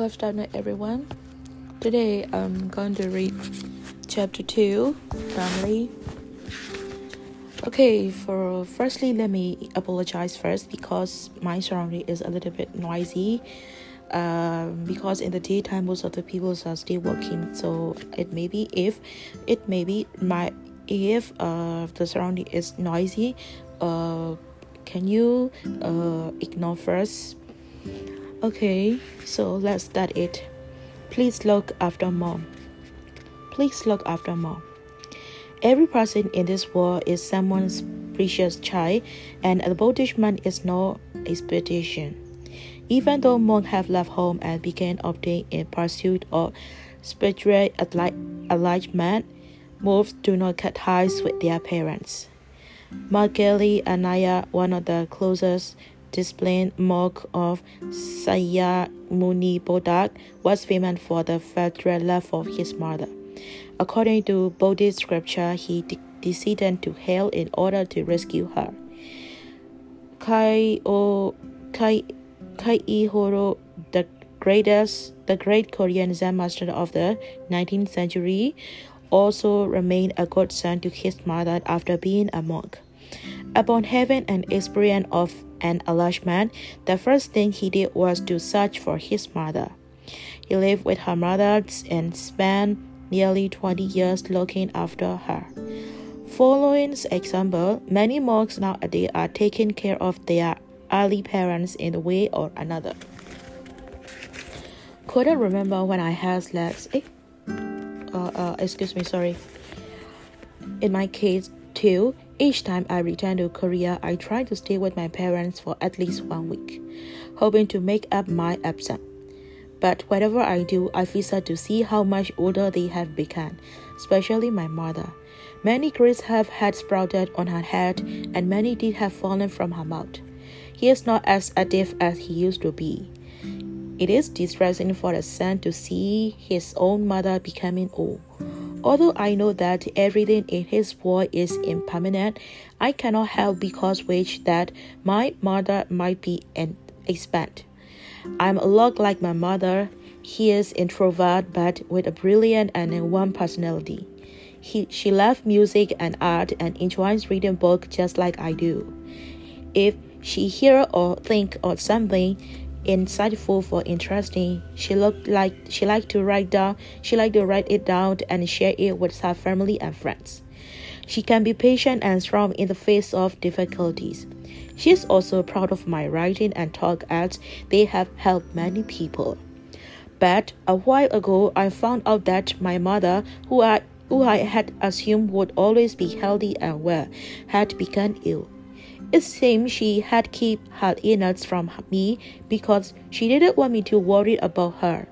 Good afternoon, everyone. Today I'm going to read chapter 2 Family. Okay, for firstly, let me apologize first because my surrounding is a little bit noisy. Um, because in the daytime, most of the people are still working, so it may be if it may be my if uh, the surrounding is noisy, uh, can you uh, ignore first? Okay, so let's start it. Please look after mom. Please look after mom. Every person in this world is someone's precious child, and adoption is no expedition. Even though monks have left home and began opting in pursuit of spiritual enlightenment, moves do not cut ties with their parents. Maudgalyayana, one of the closest disciplined monk of Sakyamuni Buddha, was famous for the filial love of his mother. According to Buddhist scripture, he de- descended to hell in order to rescue her. Kai O Kai Ihoro, the greatest, the great Korean Zen master of the 19th century, also remained a good son to his mother after being a monk. Upon having an experience of an enlargement, the first thing he did was to search for his mother. He lived with her mother and spent nearly 20 years looking after her. Following this example, many monks nowadays are taking care of their early parents in a way or another. Couldn't remember when I had last. Eh? Uh, uh, excuse me, sorry. In my case, too, each time I return to Korea, I try to stay with my parents for at least one week, hoping to make up my absence. But whatever I do, I feel sad to see how much older they have become, especially my mother. Many grades have had sprouted on her head, and many teeth have fallen from her mouth. He is not as active as he used to be. It is distressing for a son to see his own mother becoming old. Although I know that everything in his world is impermanent, I cannot help because wish that my mother might be an expand. I'm a lot like my mother. He is introvert but with a brilliant and warm personality. He, she loves music and art and enjoys reading books just like I do. If she hear or think of something, insightful for interesting. She looked like she liked to write down she liked to write it down and share it with her family and friends. She can be patient and strong in the face of difficulties. She is also proud of my writing and talk as they have helped many people. But a while ago I found out that my mother, who I who I had assumed would always be healthy and well, had become ill. It seemed she had kept her innards from me because she didn't want me to worry about her.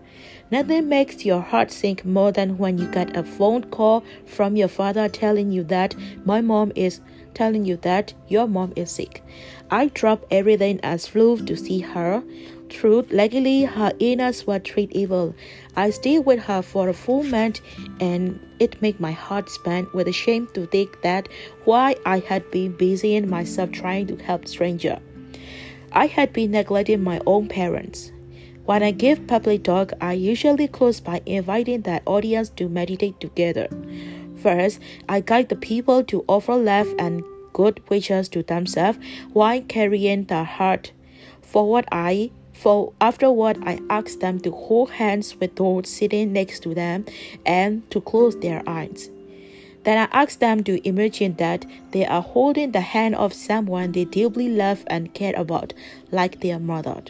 Nothing makes your heart sink more than when you get a phone call from your father telling you that my mom is telling you that your mom is sick. I dropped everything and flew to see her. True, luckily her illness was treat evil. I stayed with her for a full month and it made my heart spin with shame to think that why I had been busying myself trying to help stranger. I had been neglecting my own parents. When I give public talk, I usually close by inviting the audience to meditate together. First, I guide the people to offer love and good wishes to themselves while carrying their heart forward I for afterward, I ask them to hold hands with those sitting next to them and to close their eyes. Then I ask them to imagine that they are holding the hand of someone they deeply love and care about, like their mother.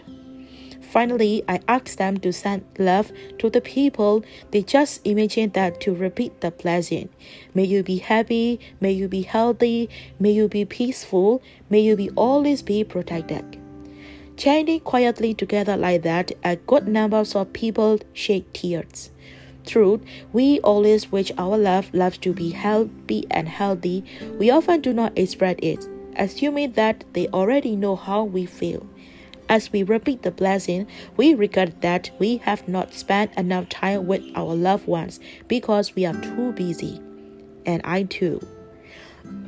Finally, I ask them to send love to the people they just imagine that to repeat the blessing. May you be happy, may you be healthy, may you be peaceful, may you be always be protected. Chanting quietly together like that, a good number of people shed tears. Truth, we always wish our love loves to be happy and healthy. We often do not express it, assuming that they already know how we feel. As we repeat the blessing, we regret that we have not spent enough time with our loved ones because we are too busy. And I too.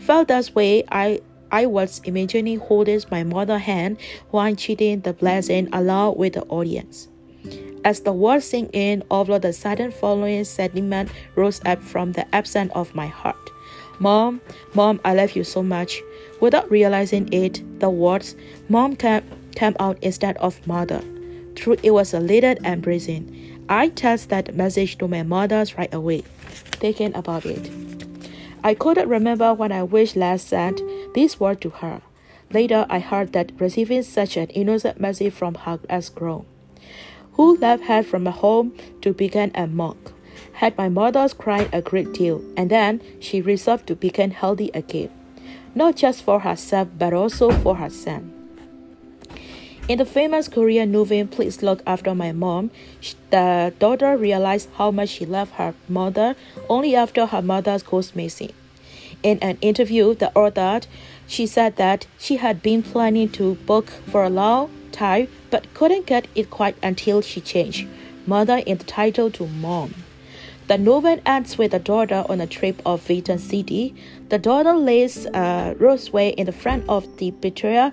Felt that way, I I was imagining holding my mother's hand while cheating the blessing aloud with the audience. As the words sink in, all of the sudden following sentiment rose up from the absence of my heart. Mom, Mom, I love you so much. Without realizing it, the words Mom came, came out instead of Mother. True, it was a little embracing. I texted that message to my mother right away, thinking about it. I couldn't remember when I wished last sent these words to her. Later, I heard that receiving such an innocent message from her as grown, who left her from a home to become a monk, had my mother's cried a great deal, and then she resolved to become healthy again, not just for herself but also for her son. In the famous Korean novel Please Look After My Mom, the daughter realized how much she loved her mother only after her mother goes missing. In an interview, the author she said that she had been planning to book for a long time but couldn't get it quite until she changed mother in the title to mom. The novel ends with the daughter on a trip of Vatican City. The daughter lays a roseway in the front of the betrayer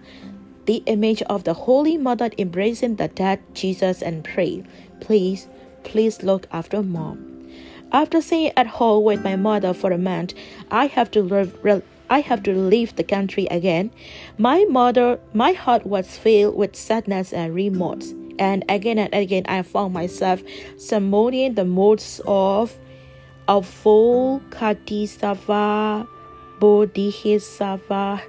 the image of the Holy Mother embracing the dead Jesus and pray, Please, please look after mom. After staying at home with my mother for a month, I have to I have to leave the country again. My mother, my heart was filled with sadness and remorse, and again and again I found myself summoning the moods of Avalokitesvara Bodhisattva,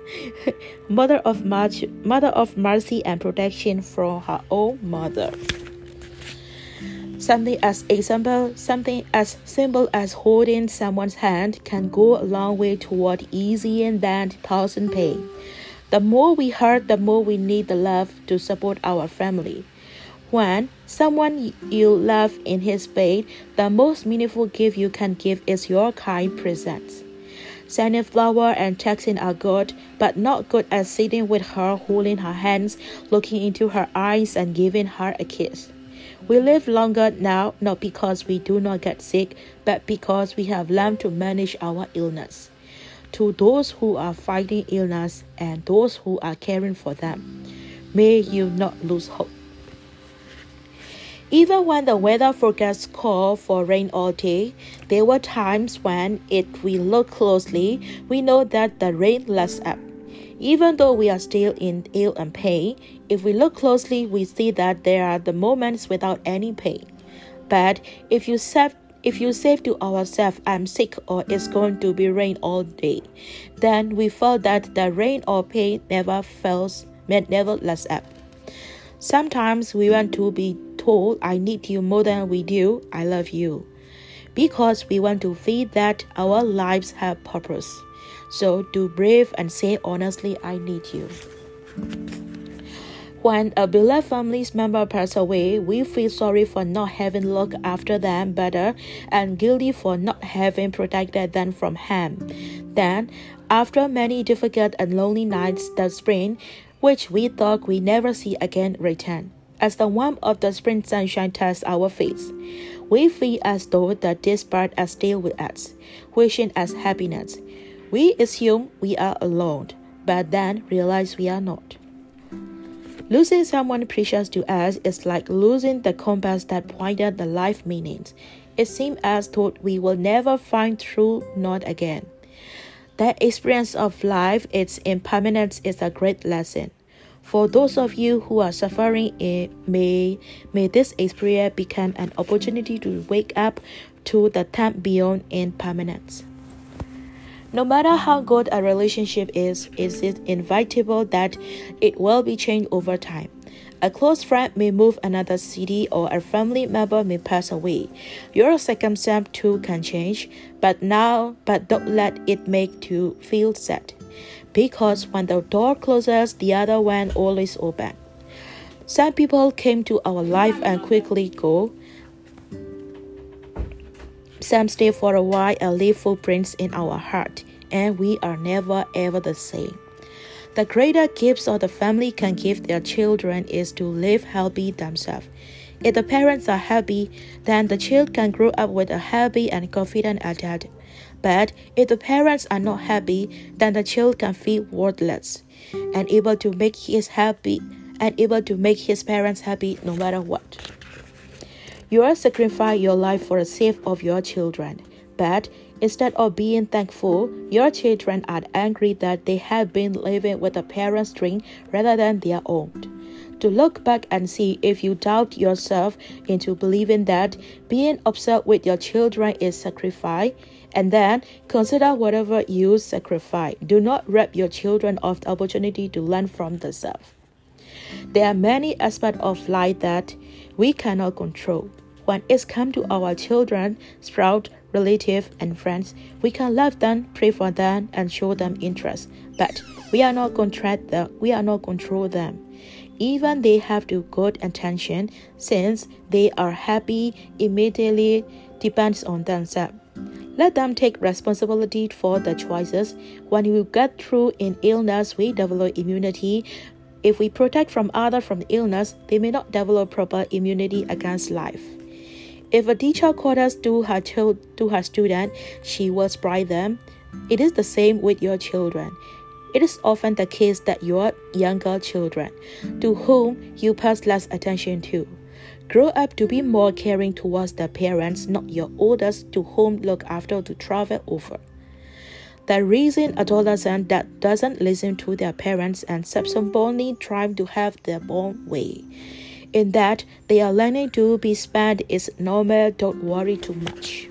mother of mother of mercy and protection from her own mother. Something as example, something as simple as holding someone's hand can go a long way toward easing that thousand pain. The more we hurt, the more we need the love to support our family. When someone you love in his the most meaningful gift you can give is your kind presence. Sending flower and texting are good, but not good as sitting with her, holding her hands, looking into her eyes, and giving her a kiss. We live longer now not because we do not get sick, but because we have learned to manage our illness. To those who are fighting illness and those who are caring for them, may you not lose hope. Even when the weather forecast called for rain all day, there were times when, if we look closely, we know that the rain lets up. Even though we are still in ill and pain, if we look closely, we see that there are the moments without any pain. But if you say, if you say to ourselves, I'm sick or it's going to be rain all day, then we feel that the rain or pain never fails, never lets up. Sometimes we want to be told, I need you more than we do, I love you. Because we want to feel that our lives have purpose. So do brave and say honestly, I need you. When a beloved family member passes away, we feel sorry for not having looked after them better and guilty for not having protected them from harm. Then, after many difficult and lonely nights that spring, which we thought we never see again return. As the warmth of the spring sunshine touches our face, we feel as though that this part is still with us, wishing us happiness. We assume we are alone, but then realize we are not. Losing someone precious to us is like losing the compass that pointed the life meanings. It seems as though we will never find true north again. The experience of life, its impermanence, is a great lesson. For those of you who are suffering, may, may this experience become an opportunity to wake up to the time beyond impermanence. No matter how good a relationship is, is it inevitable that it will be changed over time. A close friend may move another city or a family member may pass away. Your circumstance too can change, but now but don't let it make you feel sad. Because when the door closes, the other one always open. Some people came to our life and quickly go. Some stay for a while and leave footprints in our heart, and we are never ever the same. The greater gifts of the family can give their children is to live healthy themselves. If the parents are happy, then the child can grow up with a happy and confident attitude. But if the parents are not happy, then the child can feel worthless and able to make his happy and able to make his parents happy no matter what. You are sacrificing your life for the sake of your children. But instead of being thankful, your children are angry that they have been living with a parent's dream rather than their own. To look back and see if you doubt yourself into believing that being upset with your children is sacrifice, and then consider whatever you sacrifice. Do not rob your children of the opportunity to learn from themselves. There are many aspects of life that we cannot control. When it's come to our children, sprout, relatives, and friends, we can love them, pray for them, and show them interest. But we are not control them. We are not control them. Even they have to good attention, since they are happy immediately depends on themselves. Let them take responsibility for the choices. When we get through in illness, we develop immunity. If we protect from others from illness, they may not develop proper immunity against life. If a teacher quarters to her child to her student, she will spry them. It is the same with your children. It is often the case that your younger children, to whom you pass less attention to, Grow up to be more caring towards their parents, not your oldest to whom look after to travel over. The reason adolescent that doesn't listen to their parents and subsequently try to have their own way. In that they are learning to be spent is normal, don't worry too much.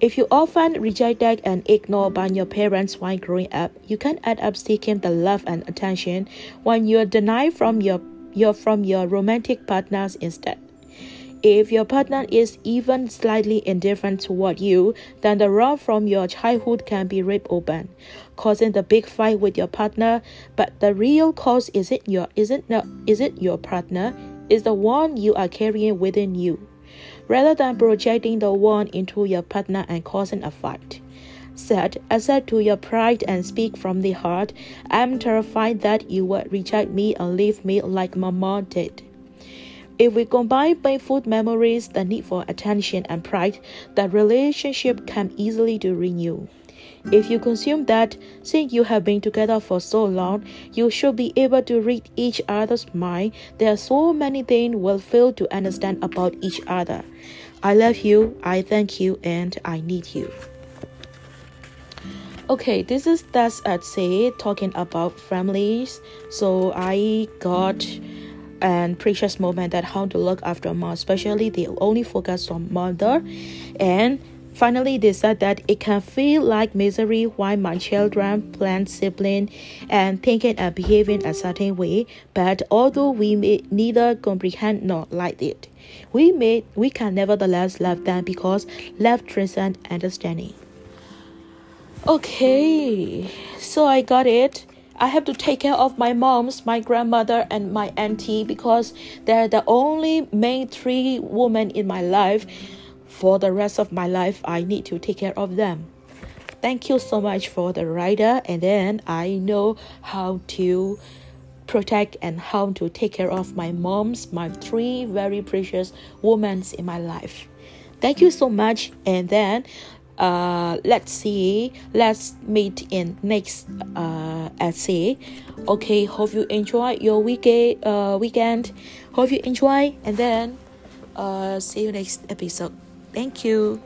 If you often rejected and ignored by your parents while growing up, you can end up seeking the love and attention when you're denied from your your from your romantic partners instead. If your partner is even slightly indifferent toward you, then the road from your childhood can be ripped open, causing the big fight with your partner. But the real cause isn't your isn't not is it your partner, is the one you are carrying within you, rather than projecting the one into your partner and causing a fight said, Aside to your pride and speak from the heart, I am terrified that you would reject me and leave me like Mama did. If we combine painful memories, the need for attention, and pride, the relationship can easily be renew. If you consume that, since you have been together for so long, you should be able to read each other's mind. There are so many things we'll fail to understand about each other. I love you, I thank you, and I need you. Okay, this is that's at say talking about families. So I got and precious moment that how to look after a mom, especially they only focus on mother, and finally they said that it can feel like misery why my children plan sibling and thinking and behaving a certain way. But although we may neither comprehend nor like it, we may we can nevertheless love them because love transcends understanding. Okay, so I got it. I have to take care of my mom's, my grandmother, and my auntie because they're the only main three women in my life. For the rest of my life, I need to take care of them. Thank you so much for the writer, and then I know how to protect and how to take care of my mom's, my three very precious women in my life. Thank you so much, and then uh, let's see. Let's meet in next uh, essay. Okay hope you enjoy your weekend uh, weekend. Hope you enjoy and then uh, see you next episode. Thank you